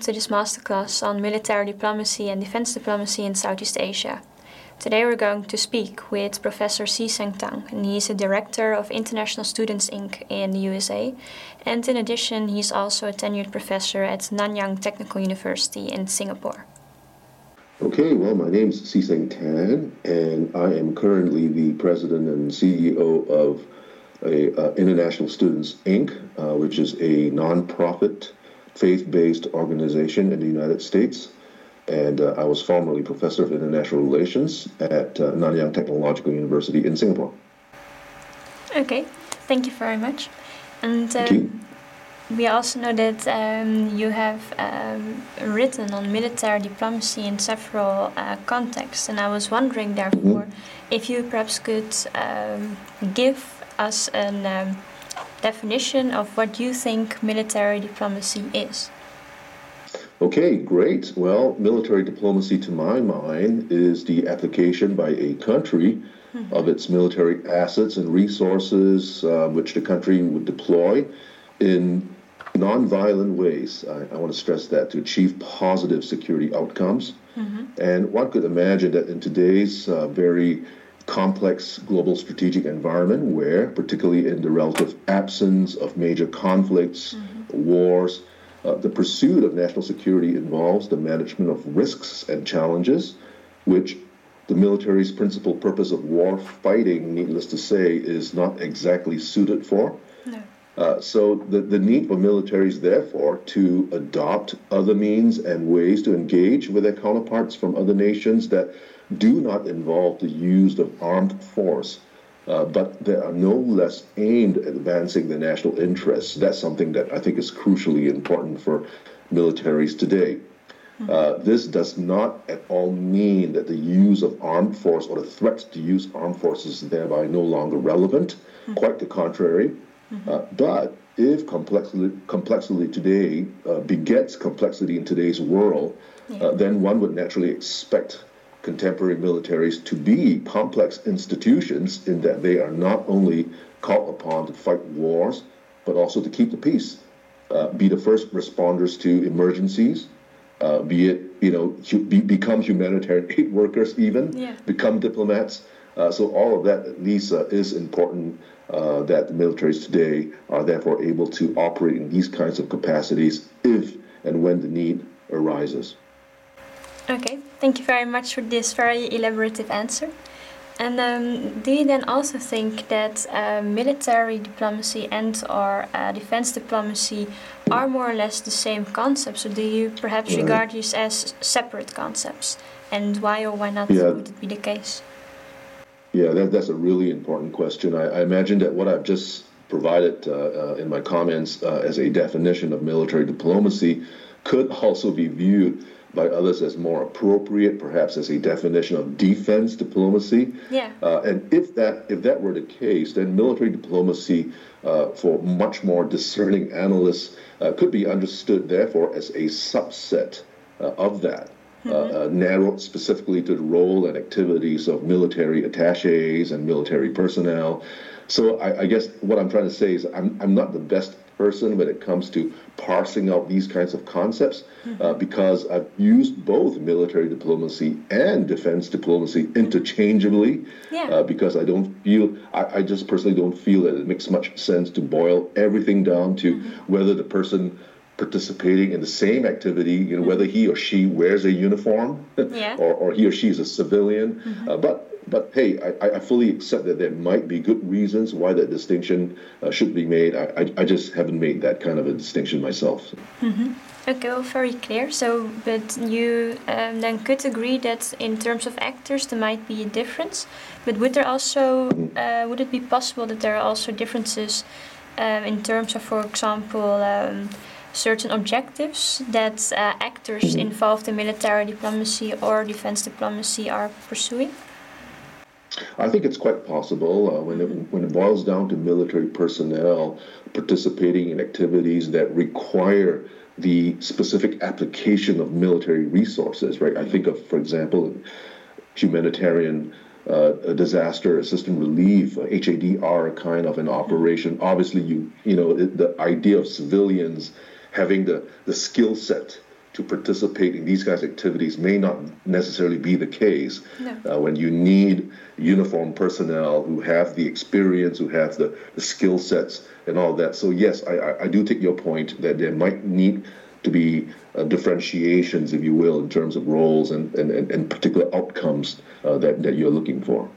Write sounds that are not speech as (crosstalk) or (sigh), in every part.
to this masterclass on military diplomacy and defense diplomacy in Southeast Asia. Today we're going to speak with Professor See Seng Tang, and he's a director of International Students Inc. in the USA. And in addition, he's also a tenured professor at Nanyang Technical University in Singapore. Okay, well, my name is See Seng Tan, and I am currently the president and CEO of a, uh, International Students Inc., uh, which is a nonprofit faith-based organization in the United States. And uh, I was formerly professor of international relations at uh, Nanyang Technological University in Singapore. Okay, thank you very much. And um, we also know that um, you have um, written on military diplomacy in several uh, contexts, and I was wondering, therefore, mm -hmm. if you perhaps could um, give us an um, definition of what you think military diplomacy is. Okay, great. Well, military diplomacy, to my mind, is the application by a country mm-hmm. of its military assets and resources, uh, which the country would deploy in nonviolent ways. I, I, want to stress that to achieve positive security outcomes. Mm-hmm. And one could imagine that in today's uh, very complex global strategic environment where, particularly in the relative absence of major conflicts, mm-hmm. wars, uh, the pursuit of national security involves the management of risks and challenges, which the military's principal purpose of war fighting, needless to say, is not exactly suited for. No. Uh, so the, the need for militaries, therefore, to adopt other means and ways to engage with their counterparts from other nations that do not involve the use of armed force, uh, but they are no less aimed at advancing the national interests. That's something that I think is crucially important for militaries today. Hmm. Uh, this does not at all mean that the use of armed force or the threat to use armed forces is thereby no longer relevant. Mm-hmm. Quite the contrary. Mm-hmm. Uh, but if complexity, complexity today uh, begets complexity in today's world, yeah. Uh, then one would naturally expect contemporary militaries to be complex institutions in that they are not only called upon to fight wars, but also to keep the peace, uh, be the first responders to emergencies, uh, be it you know hu- be, become humanitarian (laughs) aid workers, even yeah. become diplomats. Uh, so all of that at least is important. Uh, that the militaries today are therefore able to operate in these kinds of capacities if and when the need arises. Okay, thank you very much for this very elaborative answer. And um, do you then also think that uh, military diplomacy and or uh, defense diplomacy are more or less the same concepts, or do you perhaps right. regard these as separate concepts? And why or why not yeah. would it be the case? Yeah, that, that's a really important question. I, I imagine that what I've just provided uh, uh in my comments uh, as a definition of military diplomacy could also be viewed by others as more appropriate, perhaps as a definition of defense diplomacy. Yeah. Uh, and if that if that were the case, then military diplomacy uh, for much more discerning analysts uh, could be understood, therefore, as a subset uh, of that. Uh, mm-hmm. Uh, narrowed specifically to the role and activities of military attaches and military personnel. So I, I guess what I'm trying to say is I'm, I'm not the best person when it comes to parsing out these kinds of concepts uh, because I've used both military diplomacy and defense diplomacy interchangeably yeah. uh, because I don't feel, I, I, just personally don't feel that it makes much sense to boil everything down to mm-hmm. whether the person participating in the same activity, you know, mm-hmm. whether he or she wears a uniform (laughs) yeah. or, or he or she is a civilian. Mm-hmm. Uh, but but hey, I, I fully accept that there might be good reasons why that distinction uh, should be made. I, I, I, just haven't made that kind of a distinction myself. Mm-hmm. Okay, well, very clear. So, but you um, then could agree that in terms of actors there might be a difference. But would there also mm-hmm. uh, would it be possible that there are also differences um, in terms of, for example, um, certain objectives that uh, actors mm-hmm. involved in military diplomacy or defense diplomacy are pursuing? I think it's quite possible uh, when, it, when it boils down to military personnel participating in activities that require the specific application of military resources, right? I think of, for example, humanitarian uh, disaster assistance relief, uh, HADR kind of an operation. Obviously, you you know the idea of civilians having the the skill set to participate in these kinds of activities may not necessarily be the case no. uh, when you need uniformed personnel who have the experience, who have the, the skill sets and all that. So yes, I, I do take your point that there might need to be uh, differentiations, if you will, in terms of roles and, and, and, particular outcomes uh, that, that you're looking for.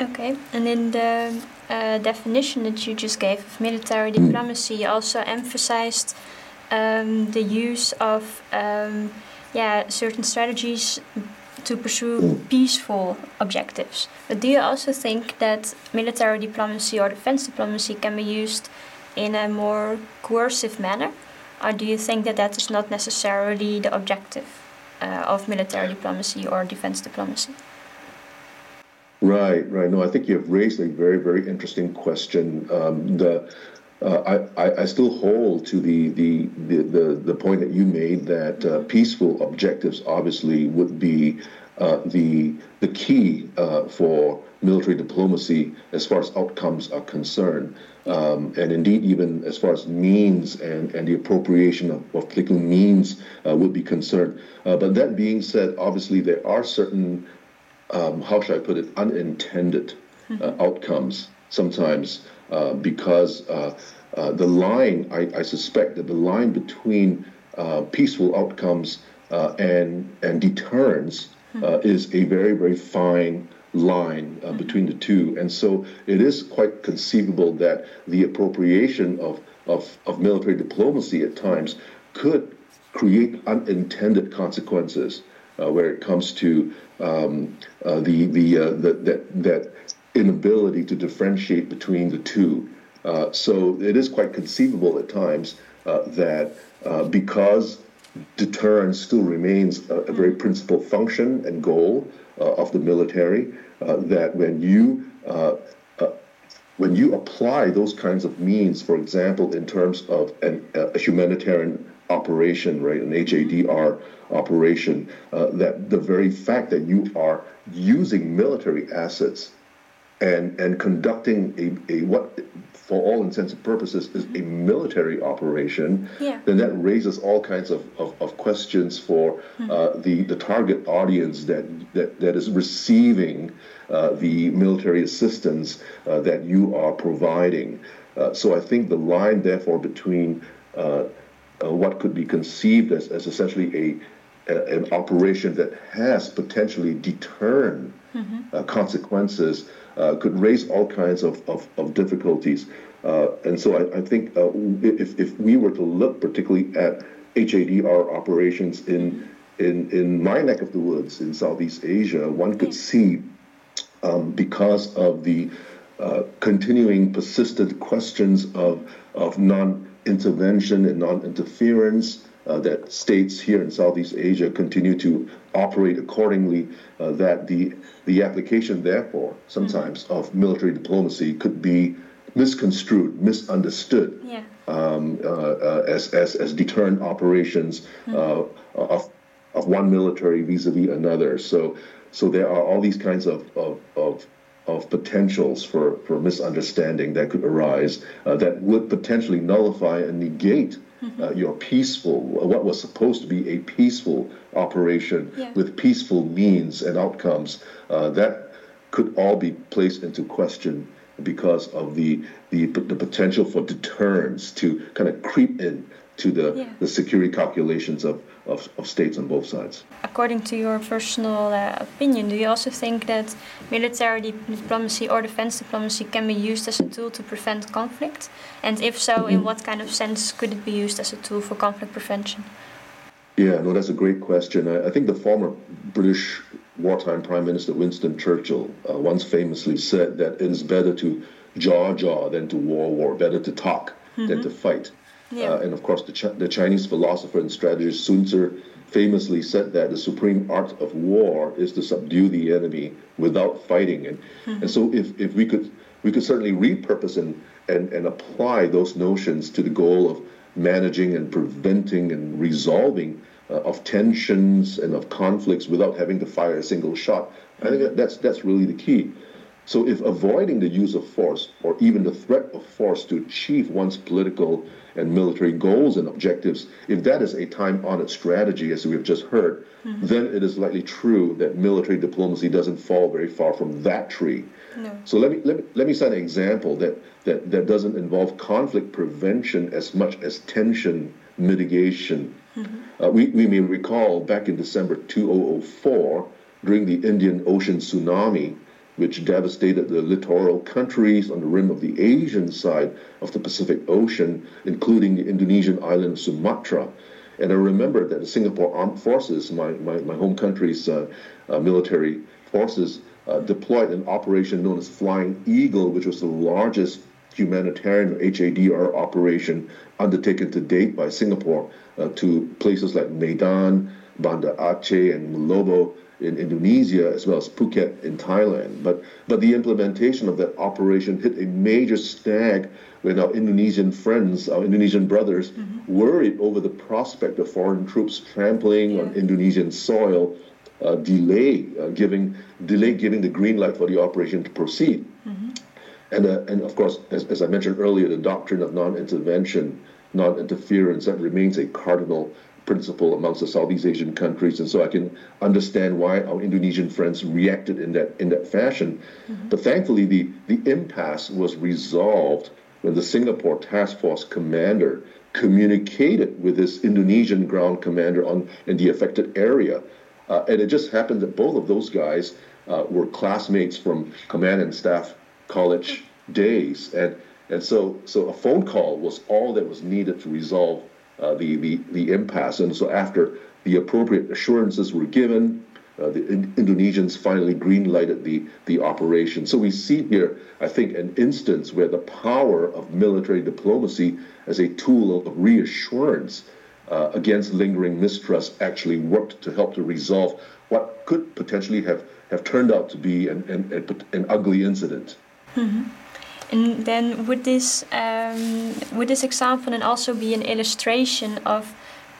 Okay, and in the uh, definition that you just gave of military diplomacy, you also emphasized um, the use of um, yeah certain strategies to pursue peaceful objectives. But do you also think that military diplomacy or defense diplomacy can be used in a more coercive manner? Or do you think that that is not necessarily the objective uh, of military diplomacy or defense diplomacy? Right, right. No, I think you've raised a very, very interesting question. Um, the uh, I, I still hold to the, the, the, the, point that you made that uh, peaceful objectives obviously would be uh, the, the key uh, for military diplomacy as far as outcomes are concerned. Um, and indeed, even as far as means and, and the appropriation of, of particular means uh, would be concerned. But that being said, obviously, there are certain um, how should I put it, unintended outcomes sometimes because uh, uh the line, I, I, suspect that the line between uh, peaceful outcomes uh, and, and deterrence mm-hmm. is a very, very fine line mm-hmm. between the two. And so it is quite conceivable that the appropriation of, of, of military diplomacy at times could create unintended consequences uh, where it comes to um, uh, the the, uh, the, that that inability to differentiate between the two. Uh, so it is quite conceivable at times uh, that uh, because deterrence still remains a, a, very principal function and goal of the military, that when you when you apply those kinds of means, for example, in terms of an, a humanitarian operation, right, an HADR operation, uh, that the very fact that you are using military assets and and conducting a, a what for all intents and purposes is a military operation, yeah. then that raises all kinds of, of, of questions for mm-hmm. uh, the, the target audience that, that, that is receiving uh, the military assistance uh, that you are providing. Uh, so I think the line, therefore, between uh, uh, what could be conceived as, as essentially a, a, an operation that has potentially deterrent mm-hmm. consequences uh, could raise all kinds of, of, of difficulties. Uh, and so I, I think uh, if, if we were to look particularly at HADR operations in, in, in my neck of the woods in Southeast Asia, one could see um, because of the uh, continuing persistent questions of, of non intervention and non-interference uh, that states here in Southeast Asia continue to operate accordingly, uh, that the, the application, therefore, sometimes mm-hmm. of military diplomacy could be misconstrued, misunderstood yeah. um, uh, uh as, as, as deterrent operations mm-hmm. Uh, of, of one military vis-a-vis another. So, so there are all these kinds of, of, of of potentials for, for misunderstanding that could arise uh, that would potentially nullify and negate. Uh, your peaceful, what was supposed to be a peaceful operation yeah. with peaceful means and outcomes. Uh, that could all be placed into question because of the, the, the potential for deterrence to kind of creep in to the, yeah. the security calculations of, of, of, states on both sides. According to your personal uh, opinion, do you also think that military diplomacy or defense diplomacy can be used as a tool to prevent conflict? And if so, mm-hmm. in what kind of sense could it be used as a tool for conflict prevention? Yeah, no, that's a great question. I, I think the former British wartime Prime Minister Winston Churchill uh, once famously said that it is better to jaw jaw than to war war, better to talk mm-hmm. than to fight. Yeah. Uh, and of course, the, Ch- the Chinese philosopher and strategist Sun Tzu famously said that the supreme art of war is to subdue the enemy without fighting. And, mm-hmm. and so, if, if we could we could certainly repurpose and, and, and apply those notions to the goal of managing and preventing and resolving uh, of tensions and of conflicts without having to fire a single shot. I think that's that's really the key. So, if avoiding the use of force or even the threat of force to achieve one's political and military goals and objectives, if that is a time honored strategy, as we've just heard, mm-hmm. then it is likely true that military diplomacy doesn't fall very far from that tree. No. So, let me, let, me, let me cite an example that, that, that doesn't involve conflict prevention as much as tension mitigation. Mm-hmm. Uh, we, we may recall back in December 2004, during the Indian Ocean tsunami, which devastated the littoral countries on the rim of the Asian side of the Pacific Ocean, including the Indonesian island Sumatra. And I remember that the Singapore Armed Forces, my, my, my home country's uh, uh, military forces, uh, deployed an operation known as Flying Eagle, which was the largest humanitarian HADR operation undertaken to date by Singapore uh, to places like Medan, Banda Aceh, and Meulaboh in Indonesia as well as Phuket in Thailand. But but the implementation of that operation hit a major snag when our Indonesian friends, our Indonesian brothers, mm-hmm. worried over the prospect of foreign troops trampling yeah. on Indonesian soil, uh, delay uh, giving delay giving the green light for the operation to proceed. Mm-hmm. And uh, and of course, as, as I mentioned earlier, the doctrine of non-intervention, non-interference that remains a cardinal principle amongst the Southeast Asian countries, and so I can understand why our Indonesian friends reacted in that in that fashion. Mm-hmm. But thankfully, the the impasse was resolved when the Singapore Task Force commander communicated with his Indonesian ground commander on in the affected area, uh, and it just happened that both of those guys uh, were classmates from command and staff college days, and and so so a phone call was all that was needed to resolve uh, the, the, the impasse. And so after the appropriate assurances were given, uh, the in- Indonesians finally green-lighted the, the operation. So we see here, I think, an instance where the power of military diplomacy as a tool of reassurance uh, against lingering mistrust actually worked to help to resolve what could potentially have, have turned out to be an, an, an ugly incident. Mm-hmm. And then would this um, would this example then also be an illustration of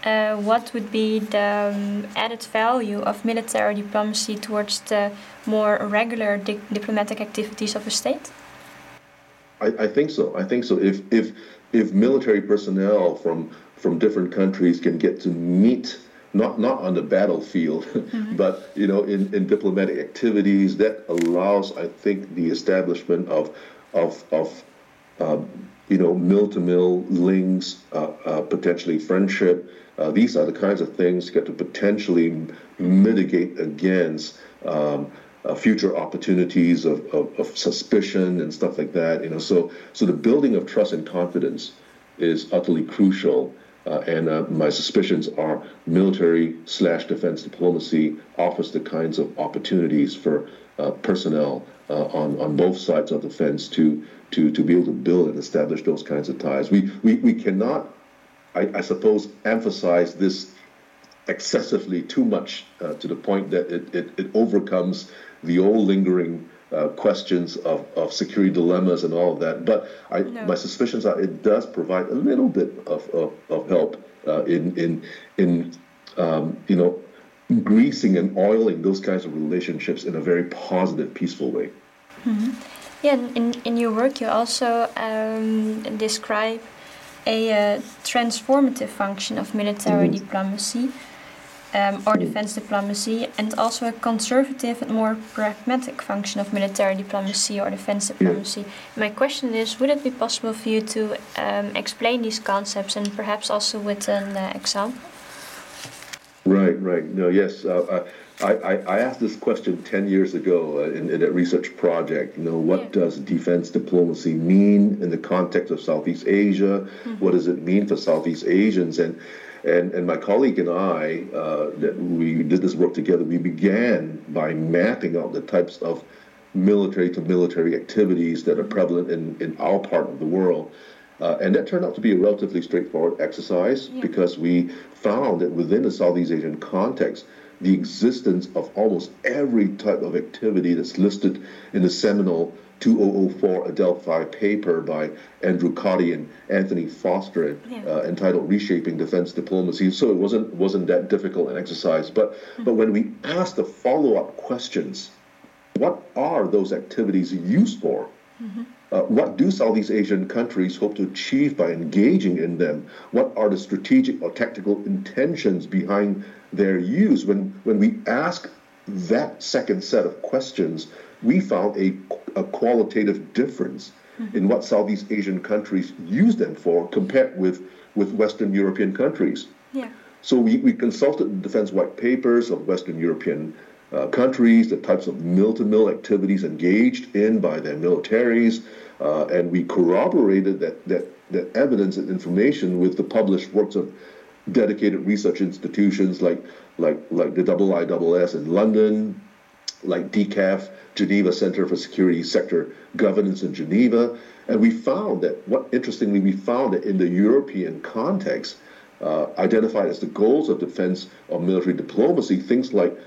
uh, what would be the um, added value of military diplomacy towards the more regular di diplomatic activities of a state? I, I, think so. I think so. If if if military personnel from from different countries can get to meet not not on the battlefield, (laughs) mm-hmm. but you know in, in diplomatic activities, that allows I think the establishment of of, of uh, you know, mill to mill links, uh, uh, potentially friendship. Uh, these are the kinds of things that to potentially mitigate against um, uh, future opportunities of, of, of, suspicion and stuff like that. You know, so so the building of trust and confidence is utterly crucial. Uh, and my suspicions are military slash defense diplomacy offers the kinds of opportunities for personnel uh, on, on both sides of the fence to, to, to be able to build and establish those kinds of ties. We, we, we cannot, I, I suppose, emphasize this excessively too much uh, to the point that it, it, it overcomes the old lingering uh, questions of, of security dilemmas and all of that. But I, no. my suspicions are it does provide a little bit of, of, of help uh, in, in, in um, you know, greasing and oiling those kinds of relationships in a very positive, peaceful way. Mm-hmm. Yeah, in, in your work, you also um, describe a uh, transformative function of military mm-hmm. diplomacy um, or defense diplomacy, and also a conservative and more pragmatic function of military diplomacy or defense diplomacy. Yeah. My question is would it be possible for you to um, explain these concepts and perhaps also with an uh, example? Right, right. No, yes. Uh, I, I, I, asked this question 10 years ago uh, in, in, a research project. You know, what yeah. does defense diplomacy mean in the context of Southeast Asia? Mm-hmm. What does it mean for Southeast Asians? And and, and my colleague and I, uh, that we did this work together, we began by mapping out the types of military to military activities that are prevalent in, in our part of the world. Uh, and that turned out to be a relatively straightforward exercise yeah. because we found that within the Southeast Asian context, the existence of almost every type of activity that's listed in the seminal 2004 Adelphi paper by Andrew Cottey and Anthony Forster yeah. uh, entitled Reshaping Defense Diplomacy. So it wasn't wasn't that difficult an exercise. But mm-hmm. but when we asked the follow-up questions what are those activities used for? Mm-hmm. Uh, what do Southeast Asian countries hope to achieve by engaging in them? What are the strategic or tactical intentions behind their use? When, when we ask that second set of questions, we found a, a qualitative difference mm-hmm. in what Southeast Asian countries use them for compared with, with Western European countries. Yeah. So we, we consulted the defense white papers of Western European uh, countries, the types of mill-to-mill activities engaged in by their militaries, uh, and we corroborated that, that, that evidence and information with the published works of dedicated research institutions like, like, like the IISS in London, like DCAF, Geneva Center for Security Sector Governance in Geneva. And we found that, what interestingly, we found that in the European context, uh, identified as the goals of defense or military diplomacy, things like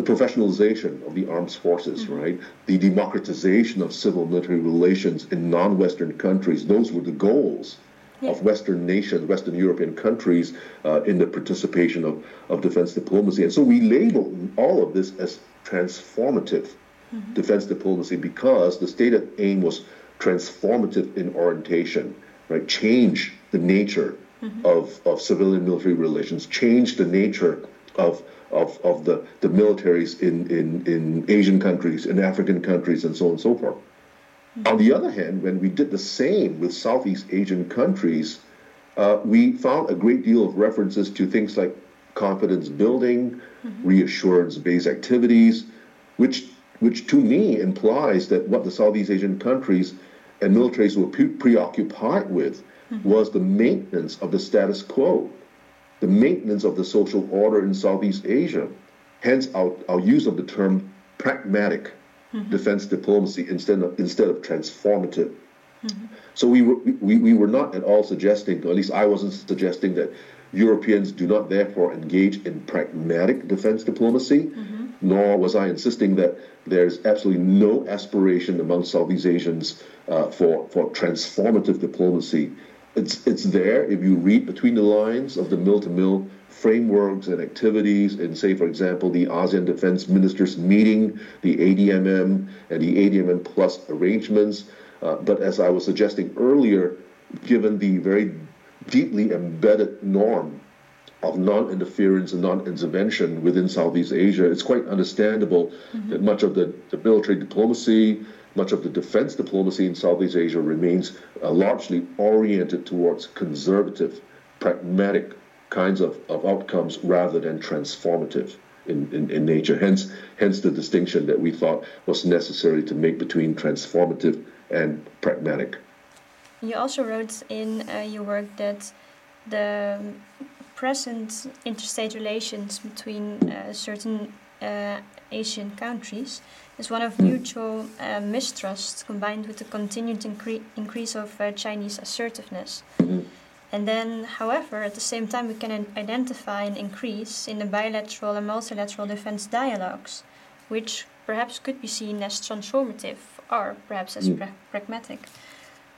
the professionalization of the armed forces, mm-hmm. right? The democratization of civil military relations in non Western countries. Those were the goals yeah. of Western nations, Western European countries uh, in the participation of, of defense diplomacy. And so we label all of this as transformative mm-hmm. defense diplomacy because the stated aim was transformative in orientation, right? Change the nature mm-hmm. of, of civilian military relations, change the nature of of, of the, the militaries in, in, in Asian countries, in African countries, and so on and so forth. Mm-hmm. On the other hand, when we did the same with Southeast Asian countries, uh, we found a great deal of references to things like confidence building, mm-hmm. reassurance based activities, which, which to me implies that what the Southeast Asian countries and militaries were pre- preoccupied with mm-hmm. was the maintenance of the status quo the maintenance of the social order in Southeast Asia. Hence, our, our use of the term pragmatic mm-hmm. defense diplomacy instead of, instead of transformative. Mm-hmm. So we were, we, we were not at all suggesting, or at least I wasn't suggesting that Europeans do not therefore engage in pragmatic defense diplomacy, mm-hmm. nor was I insisting that there's absolutely no aspiration among Southeast Asians uh, for, for transformative diplomacy it's it's there if you read between the lines of the mill-to-mill frameworks and activities and say, for example, the ASEAN Defense Ministers meeting, the ADMM and the ADMM Plus arrangements. Uh, but as I was suggesting earlier, given the very deeply embedded norm of non-interference and non-intervention within Southeast Asia, it's quite understandable mm-hmm. that much of the, the military diplomacy, much of the defense diplomacy in Southeast Asia remains uh, largely oriented towards conservative, pragmatic kinds of, of outcomes rather than transformative in, in, in nature. Hence, hence the distinction that we thought was necessary to make between transformative and pragmatic. You also wrote in uh, your work that the present interstate relations between uh, certain Asian countries is one of mutual uh, mistrust combined with the continued incre increase of uh, Chinese assertiveness. And then, however, at the same time, we can identify an increase in the bilateral and multilateral defense dialogues, which perhaps could be seen as transformative or perhaps as pra pragmatic.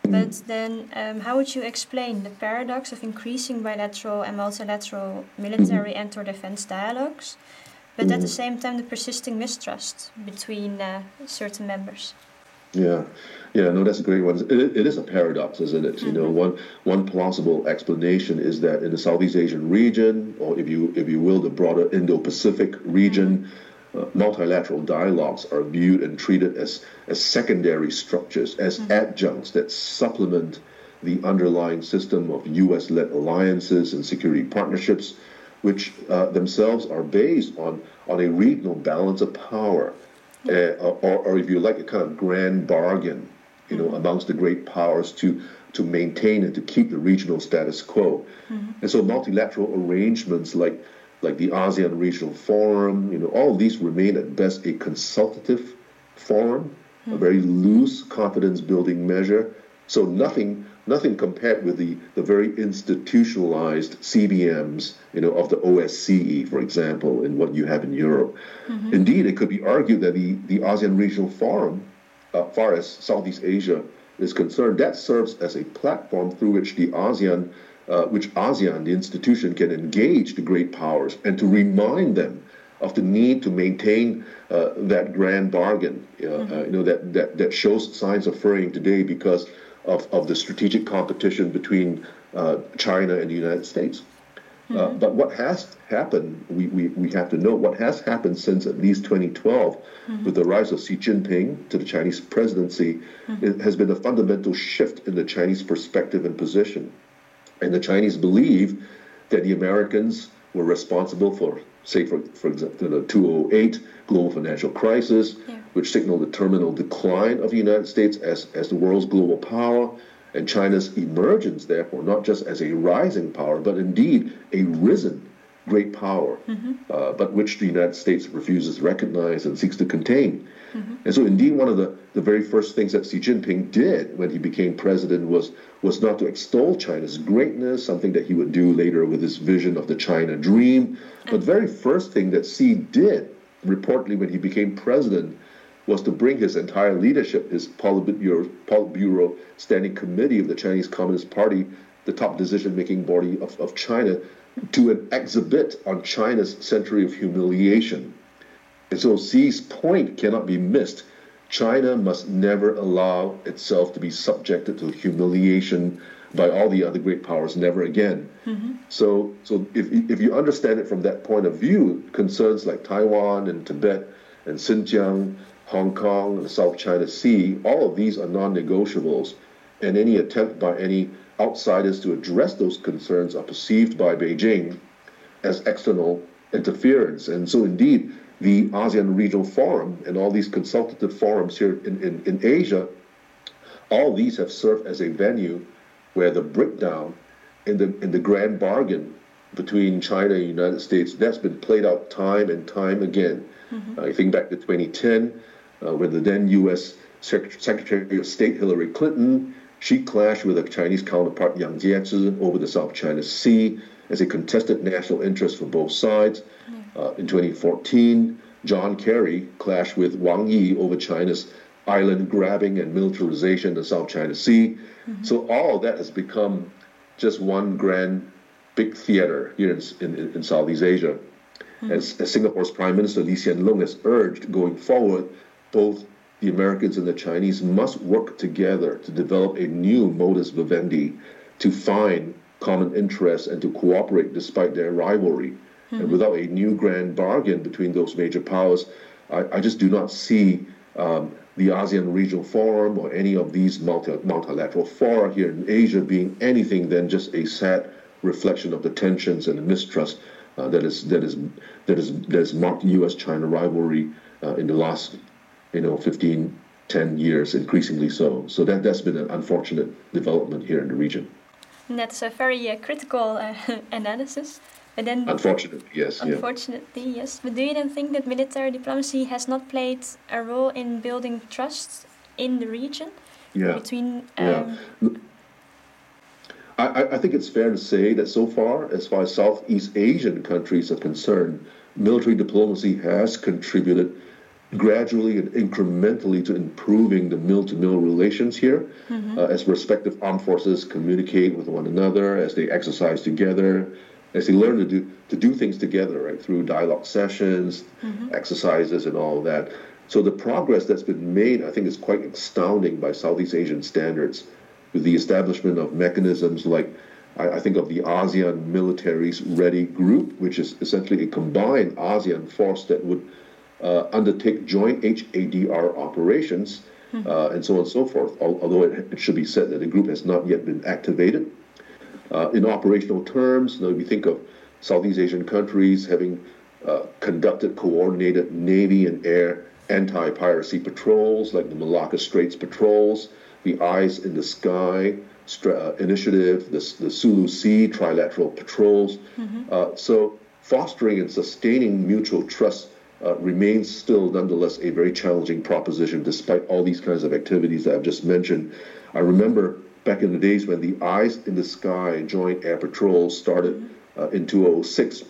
But then, um, how would you explain the paradox of increasing bilateral and multilateral military and or defense dialogues but at the mm. same time the persisting mistrust between uh, certain members. Yeah, yeah, no, that's a great one. It, it is a paradox, isn't it? Mm-hmm. You know, mm-hmm. one one plausible explanation is that in the Southeast Asian region, or if you if you will, the broader Indo-Pacific region. Mm-hmm. Uh, multilateral dialogues are viewed and treated as, as secondary structures, as mm-hmm. adjuncts that supplement the underlying system of U.S. led alliances and security partnerships which uh, themselves are based on, on a regional balance of power, uh, or, or if you like, a kind of grand bargain, you know, amongst the great powers to to maintain and to keep the regional status quo. Mm-hmm. And so multilateral arrangements like like the ASEAN Regional Forum, you know, all of these remain at best a consultative forum, mm-hmm. a very loose confidence building measure. So nothing nothing compared with the, the very institutionalized CBMs, you know, of the OSCE, for example, and what you have in Europe. Mm-hmm. Indeed, it could be argued that the, the ASEAN Regional Forum, uh, far as Southeast Asia is concerned, that serves as a platform through which the ASEAN, uh, which ASEAN, the institution, can engage the great powers and to remind them of the need to maintain uh, that grand bargain, uh, mm-hmm. you know, that, that, that shows signs of fraying today because of, of the strategic competition between uh, China and the United States. Uh, mm-hmm. but what has happened, we, we, we have to note, what has happened since at least 2012 mm-hmm. with the rise of Xi Jinping to the Chinese presidency mm-hmm. has been a fundamental shift in the Chinese perspective and position. And the Chinese believe that the Americans were responsible for, say, for, for example, the 2008 global financial crisis, yeah. which signaled the terminal decline of the United States as, as the world's global power, and China's emergence, therefore, not just as a rising power, but indeed a risen great power, mm-hmm. uh, but which the United States refuses to recognize and seeks to contain. Mm-hmm. And so, indeed, one of the, the very first things that Xi Jinping did when he became president was, was not to extol China's greatness, something that he would do later with his vision of the China dream. But the very first thing that Xi did, reportedly, when he became president, was to bring his entire leadership, his Politburo, Politburo Standing Committee of the Chinese Communist Party, the top decision making body of, of China, to an exhibit on China's century of humiliation. And so Xi's point cannot be missed. China must never allow itself to be subjected to humiliation by all the other great powers, never again. Mm-hmm. So, so if, if you understand it from that point of view, concerns like Taiwan and Tibet and Xinjiang, Hong Kong, and the South China Sea, all of these are non negotiables. And any attempt by any outsiders to address those concerns are perceived by Beijing as external interference. And so, indeed, the ASEAN Regional Forum and all these consultative forums here in, in, in Asia, all these have served as a venue where the breakdown in the, in the grand bargain between China and the United States, that's been played out time and time again. Mm-hmm. Uh, I think back to 2010, uh, when the then U.S. Secretary of State Hillary Clinton she clashed with her Chinese counterpart Yang Jiechi over the South China Sea as a contested national interest for both sides. Uh, in 2014, John Kerry clashed with Wang Yi over China's island grabbing and militarization in the South China Sea. Mm-hmm. So all of that has become just one grand big theater here in, in, in Southeast Asia. Mm-hmm. As, as, Singapore's Prime Minister Lee Hsien Loong has urged going forward, both the Americans and the Chinese must work together to develop a new modus vivendi to find common interests and to cooperate despite their rivalry. Mm-hmm. And without a new grand bargain between those major powers, I, I just do not see um, the ASEAN Regional Forum or any of these multi, multilateral fora here in Asia being anything than just a sad reflection of the tensions and the mistrust uh, that is that is that is that has marked U.S.-China rivalry uh, in the last you know, 15, 10 years, increasingly so. So that, that's been an unfortunate development here in the region. And that's a very uh, critical uh, (laughs) analysis. But then, unfortunately, yes. Unfortunately, yeah. yes. But do you then think that military diplomacy has not played a role in building trust in the region? Yeah. Between. Um, yeah. I, I think it's fair to say that so far, as far as Southeast Asian countries are concerned, military diplomacy has contributed gradually and incrementally to improving the mill-to-mill relations here mm-hmm. uh, as respective armed forces communicate with one another as they exercise together as they learn to do to do things together right through dialogue sessions mm-hmm. exercises and all that so the progress that's been made i think is quite astounding by southeast asian standards with the establishment of mechanisms like I, I think of the ASEAN Militaries Ready Group, which is essentially a combined ASEAN force that would uh, undertake joint HADR operations, mm-hmm. uh, and so on and so forth. Although it, it, should be said that the group has not yet been activated. Uh, in operational terms, you know, we think of Southeast Asian countries having uh, conducted coordinated Navy and air anti-piracy patrols, like the Malacca Straits patrols, the Eyes in the Sky uh, initiative, the, the Sulu Sea trilateral patrols. Mm-hmm. Uh, so fostering and sustaining mutual trust uh, remains still nonetheless a very challenging proposition despite all these kinds of activities that I've just mentioned. I remember back in the days when the Eyes in the Sky Joint Air Patrol started uh, in 2006.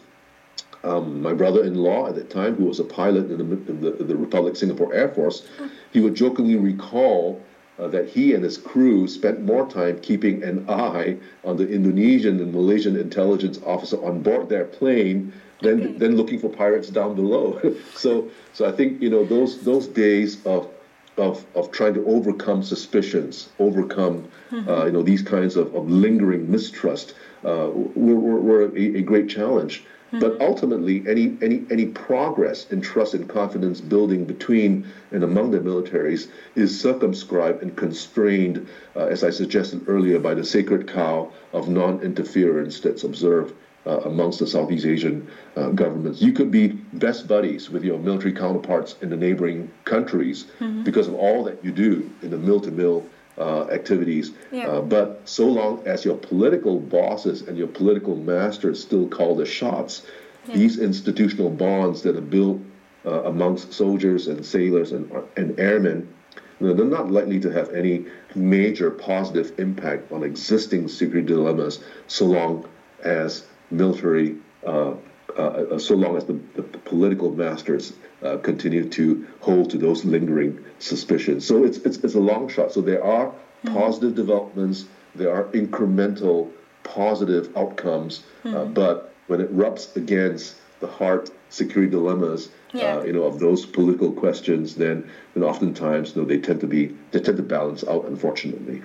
Um, my brother-in-law at that time, who was a pilot in the, in the, the Republic Singapore Air Force, he would jokingly recall uh, that he and his crew spent more time keeping an eye on the Indonesian and Malaysian intelligence officer on board their plane than, okay. than looking for pirates down below. (laughs) so, so I think you know those those days of of, of trying to overcome suspicions, overcome mm-hmm. uh, you know these kinds of, of lingering mistrust uh, were, were, were a, a, great challenge. But mm-hmm. ultimately, any, any, any progress in trust and confidence building between and among the militaries is circumscribed and constrained, uh, as I suggested earlier, by the sacred cow of non interference that's observed uh, amongst the Southeast Asian uh, governments. You could be best buddies with your military counterparts in the neighboring countries mm-hmm. because of all that you do in the mill to mill uh, activities. Yeah. Uh, but so long as your political bosses and your political masters still call the shots, yeah. these institutional bonds that are built uh, amongst soldiers and sailors and, and airmen, they're not likely to have any major positive impact on existing security dilemmas so long as military, uh, uh, so long as the, the political masters uh, continue to hold to those lingering suspicions. So it's, it's, it's a long shot. So there are mm-hmm. positive developments, there are incremental positive outcomes, uh, mm-hmm. uh, but when it rubs against the hard security dilemmas, yeah. uh, you know, of those political questions, then, then oftentimes, you know, they tend to be they tend to balance out, unfortunately.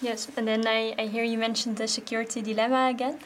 Yes, and then I, I hear you mentioned the security dilemma again.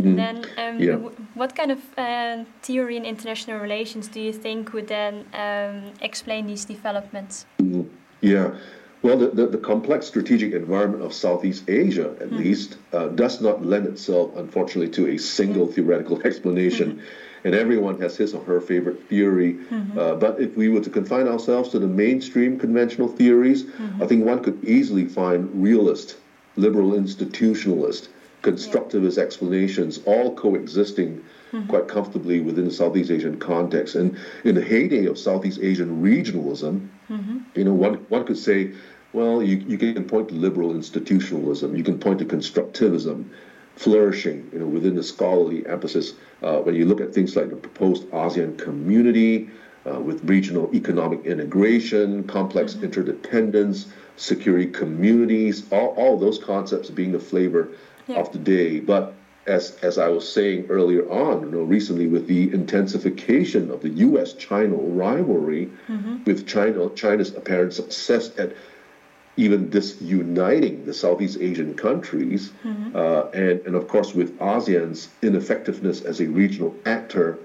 Mm. Then, um, yeah. what kind of uh, theory in international relations do you think would then um, explain these developments? Mm. Yeah. Well, the, the, the, complex strategic environment of Southeast Asia, at mm. least, uh, does not lend itself, unfortunately, to a single theoretical (laughs) explanation. -hmm. And everyone has his or her favorite theory. -hmm. Uh, but if we were to confine ourselves to the mainstream conventional theories, -hmm. I think one could easily find realist, liberal institutionalist, constructivist explanations, all coexisting mm-hmm. quite comfortably within the Southeast Asian context. And in the heyday of Southeast Asian regionalism, mm-hmm. you know, one, one could say, well, you, you can point to liberal institutionalism, you can point to constructivism flourishing, you know, within the scholarly emphasis. Uh, when you look at things like the proposed ASEAN community, uh, with regional economic integration, complex mm-hmm. interdependence, security communities, all, all those concepts being the flavor yeah. of the day. But as as I was saying earlier on, you know, recently with the intensification of the U.S.-China rivalry, mm-hmm. with China China's apparent success at even disuniting the Southeast Asian countries, mm-hmm. uh, and and of course with ASEAN's ineffectiveness as a regional actor,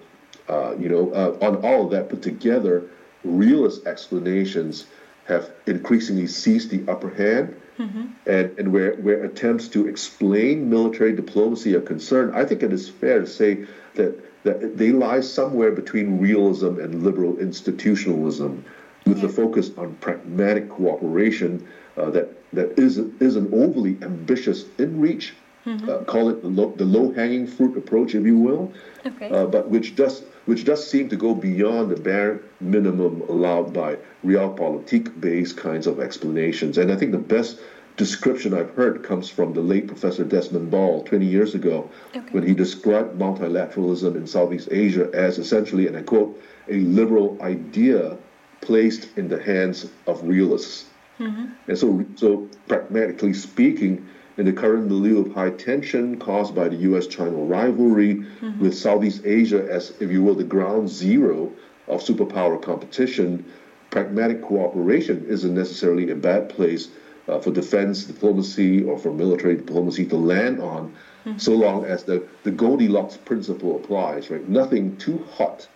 uh, you know, uh, on all of that put together, realist explanations have increasingly seized the upper hand. Mm-hmm. And, and where, where attempts to explain military diplomacy are concerned, I think it is fair to say that, that they lie somewhere between realism and liberal institutionalism, with yeah. the focus on pragmatic cooperation uh, that, that is, is an overly ambitious in reach, mm-hmm. uh, call it the, low, the low-hanging fruit approach, if you will, okay. uh, but which does which does seem to go beyond the bare minimum allowed by realpolitik based kinds of explanations. And I think the best description I've heard comes from the late Professor Desmond Ball 20 years ago okay. when he described multilateralism in Southeast Asia as essentially, and I quote, a liberal idea placed in the hands of realists. Mm-hmm. And so, so pragmatically speaking, in the current milieu of high tension caused by the US China rivalry, mm-hmm. with Southeast Asia as, if you will, the ground zero of superpower competition, pragmatic cooperation isn't necessarily a bad place uh, for defense diplomacy or for military diplomacy to land on, mm-hmm. so long as the, the Goldilocks principle applies, right? Nothing too hot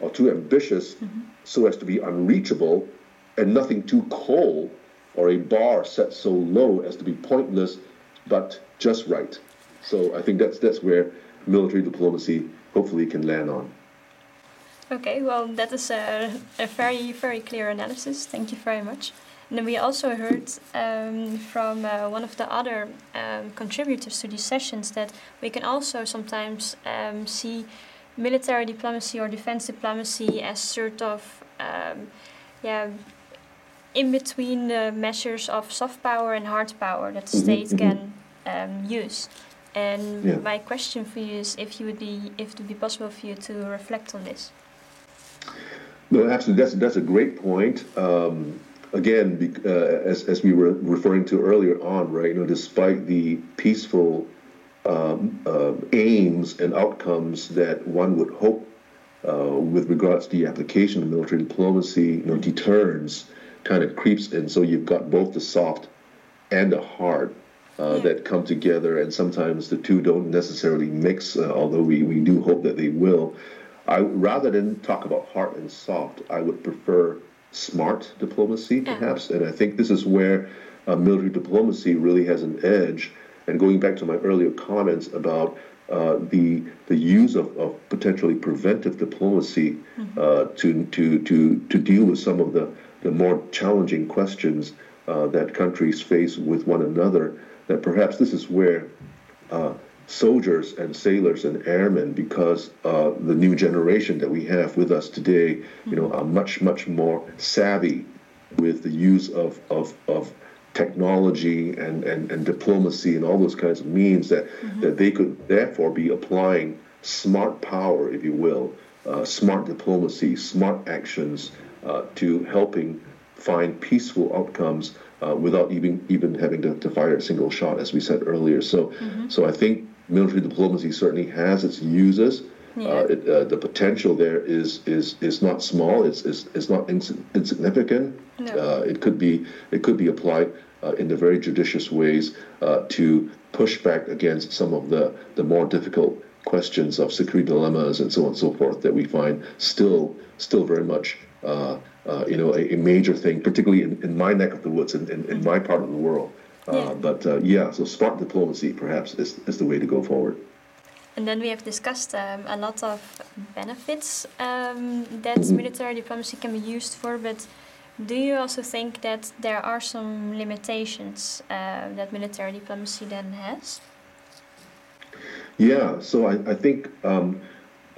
or too ambitious mm-hmm. so as to be unreachable, and nothing too cold or a bar set so low as to be pointless but just right. So I think that's that's where military diplomacy hopefully can land on. Okay, well, that is a, a very, very clear analysis. Thank you very much. And then we also heard um, from uh, one of the other um, contributors to these sessions that we can also sometimes um, see military diplomacy or defense diplomacy as sort of, um, yeah, in between the measures of soft power and hard power that mm-hmm, states mm-hmm. can um, use. And yeah. my question for you is if you would be if it would be possible for you to reflect on this. No, absolutely. That's that's a great point. Um, again, uh, as, as we were referring to earlier on, right, you know, despite the peaceful um, uh, aims and outcomes that one would hope uh, with regards to the application of military diplomacy, you know, deterrence kind of creeps in. So you've got both the soft and the hard uh, yeah. that come together, and sometimes the two don't necessarily mix, uh, although we, we do hope that they will. I, rather than talk about hard and soft, I would prefer smart diplomacy, perhaps. And I think this is where uh, military diplomacy really has an edge. And going back to my earlier comments about uh, the the use of, of potentially preventive diplomacy mm-hmm. uh, to to to to deal with some of the the more challenging questions uh, that countries face with one another. That perhaps this is where uh, soldiers and sailors and airmen, because uh, the new generation that we have with us today, you know, are much much more savvy with the use of of, of technology and, and, and diplomacy and all those kinds of means that, mm-hmm. that they could therefore be applying smart power, if you will, uh, smart diplomacy, smart actions uh, to helping find peaceful outcomes uh, without even even having to, to, fire a single shot, as we said earlier. So, mm-hmm. so I think military diplomacy certainly has its uses. Yeah. Uh, it, uh, the potential there is is is not small. It's is, is not ins- insignificant. No. Uh, it could be it could be applied uh, in the very judicious ways uh, to push back against some of the, the more difficult questions of security dilemmas and so on and so forth that we find still still very much uh, uh, you know a, a, major thing, particularly in, in, my neck of the woods in, in, in my part of the world. Uh, yeah. But uh, yeah, so smart diplomacy perhaps is, is the way to go forward. And then we have discussed um, a lot of benefits um, that mm-hmm. military diplomacy can be used for, but do you also think that there are some limitations uh, that military diplomacy then has? Yeah, so I, I think um,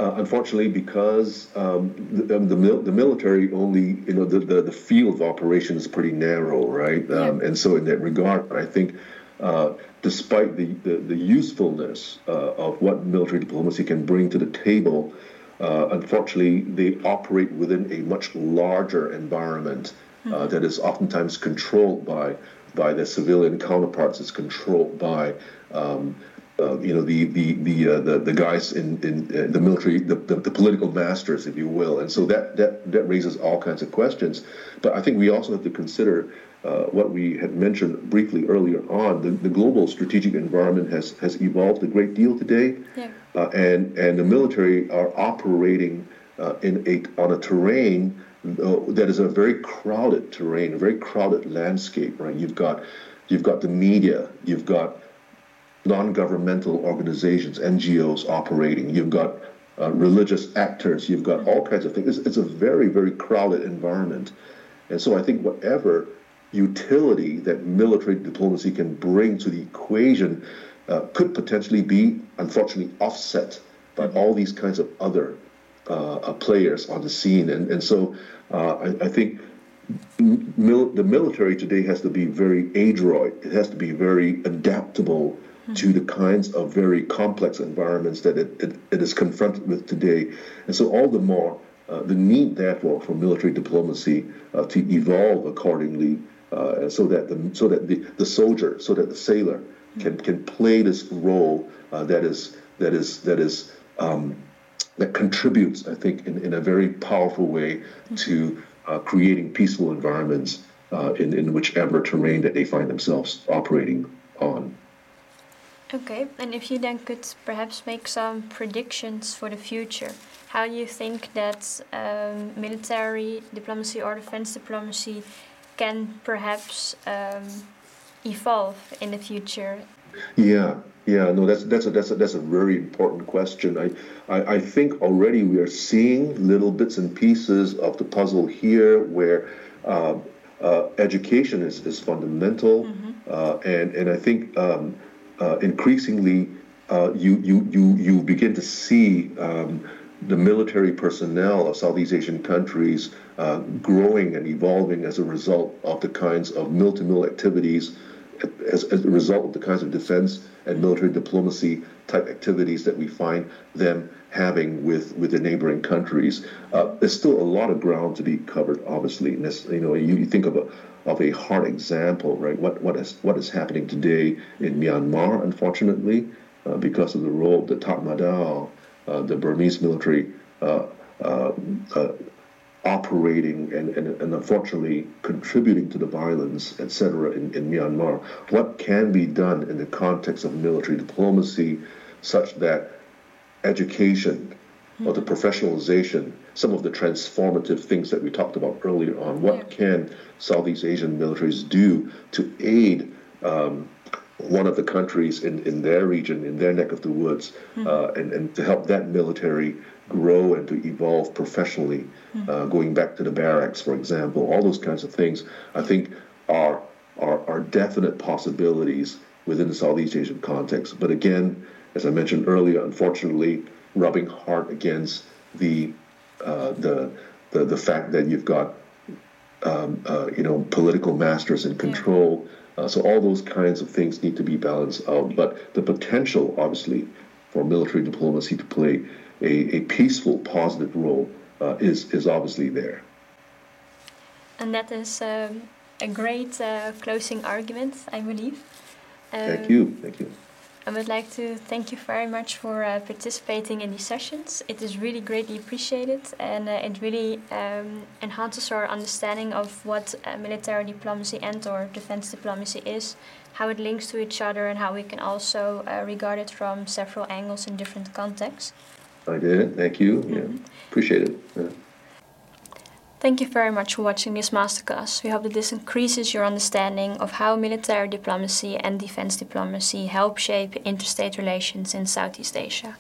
uh, unfortunately because um, the, the, the, military only, you know, the, the, the, field of operation is pretty narrow, right? Um, And so in that regard, I think uh, despite the, the, the usefulness uh, of what military diplomacy can bring to the table, uh, unfortunately, they operate within a much larger environment uh, mm-hmm. that is oftentimes controlled by by their civilian counterparts. It's controlled by um, uh, you know the the the, uh, the the guys in in uh, the military, the, the, the, political masters, if you will, and so that that that raises all kinds of questions. But I think we also have to consider uh, what we had mentioned briefly earlier on. The, the, global strategic environment has has evolved a great deal today, yeah. uh, and and the military are operating uh, in a on a terrain that is a very crowded terrain, a very crowded landscape. Right, you've got you've got the media, you've got non-governmental organizations, NGOs operating. You've got uh, religious actors. You've got all kinds of things. It's, it's, a very, very crowded environment. And so I think whatever utility that military diplomacy can bring to the equation uh, could potentially be, unfortunately, offset by all these kinds of other uh, uh players on the scene. And, and so uh, I, I, think mil- the military today has to be very adroit, it has to be very adaptable to the kinds of very complex environments that it, it, it is confronted with today. And so, all the more, uh, the need, therefore, for military diplomacy uh, to evolve accordingly uh, so that, the, so that the, the soldier, so that the sailor can, can play this role uh, that is, that is, that is, um, that contributes, I think, in, in a very powerful way to uh, creating peaceful environments uh, in, in whichever terrain that they find themselves operating on. Okay, and if you then could perhaps make some predictions for the future, how do you think that um, military diplomacy or defense diplomacy can perhaps um, evolve in the future? Yeah, yeah, no, that's that's a that's a that's a very important question. I, I, I think already we are seeing little bits and pieces of the puzzle here, where uh, uh, education is, is fundamental, mm-hmm. uh, and and I think um, uh, increasingly uh, you, you, you, you begin to see um, the military personnel of Southeast Asian countries uh, growing and evolving as a result of the kinds of mill-to-mill activities as, as, a result of the kinds of defense and military diplomacy type activities that we find them having with, with the neighboring countries. Uh, there's still a lot of ground to be covered, obviously. And this, you know, you, you think of a of a hard example, right? What what is what is happening today in Myanmar, unfortunately, uh, because of the role of the Tatmadaw, uh, the Burmese military uh, uh, uh operating and, and, and, unfortunately contributing to the violence, etc., in, in Myanmar. What can be done in the context of military diplomacy such that education or the professionalization, some of the transformative things that we talked about earlier on, what yeah. can Southeast Asian militaries do to aid um, one of the countries in, in their region, in their neck of the woods, mm-hmm. uh, and, and to help that military grow and to evolve professionally, mm-hmm. uh, going back to the barracks, for example, all those kinds of things, I think are, are, are definite possibilities within the Southeast Asian context. But again, as I mentioned earlier, unfortunately, rubbing hard against the, uh, the, the, the fact that you've got um, uh, you know, political masters in control. Uh, so all those kinds of things need to be balanced out. But the potential, obviously, for military diplomacy to play a, a peaceful, positive role uh, is is obviously there. And that is um, a great uh, closing argument, I believe. Um, thank you. Thank you. I would like to thank you very much for uh, participating in these sessions. It is really greatly appreciated and uh, it really um, enhances our understanding of what uh, military diplomacy and or defense diplomacy is, how it links to each other and how we can also uh, regard it from several angles in different contexts. I did. it. Thank you. Mm-hmm. Yeah. Appreciate it. Yeah. Thank you very much for watching this masterclass. We hope that this increases your understanding of how military diplomacy and defense diplomacy help shape interstate relations in Southeast Asia.